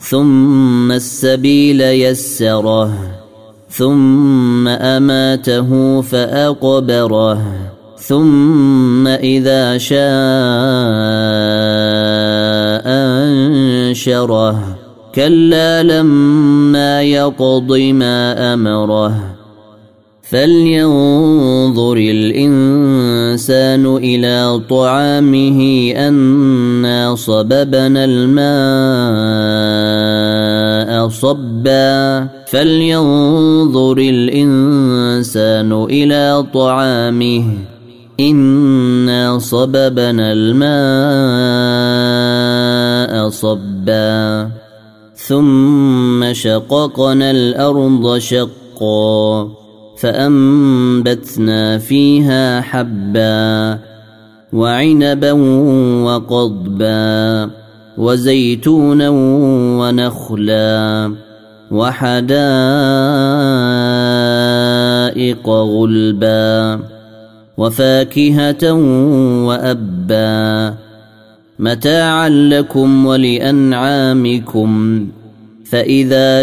ثم السبيل يسره ثم اماته فاقبره ثم اذا شاء انشره كلا لما يقض ما امره. فلينظر الانسان إلى طعامه انا صببنا الماء صبا فلينظر الانسان إلى طعامه انا صببنا الماء صبا ثم شققنا الأرض شقا فأنبتنا فيها حبا وعنبا وقضبا وزيتونا ونخلا وحدائق غلبا وفاكهة وأبا متاعا لكم ولأنعامكم فإذا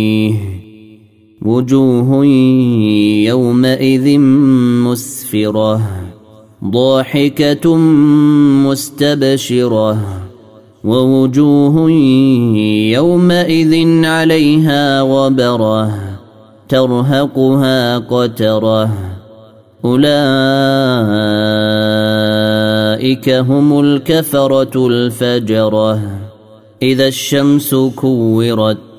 وجوه يومئذ مسفرة ضاحكة مستبشرة ووجوه يومئذ عليها غبرة ترهقها قترة. أولئك هم الكفرة الفجرة. إذا الشمس كورت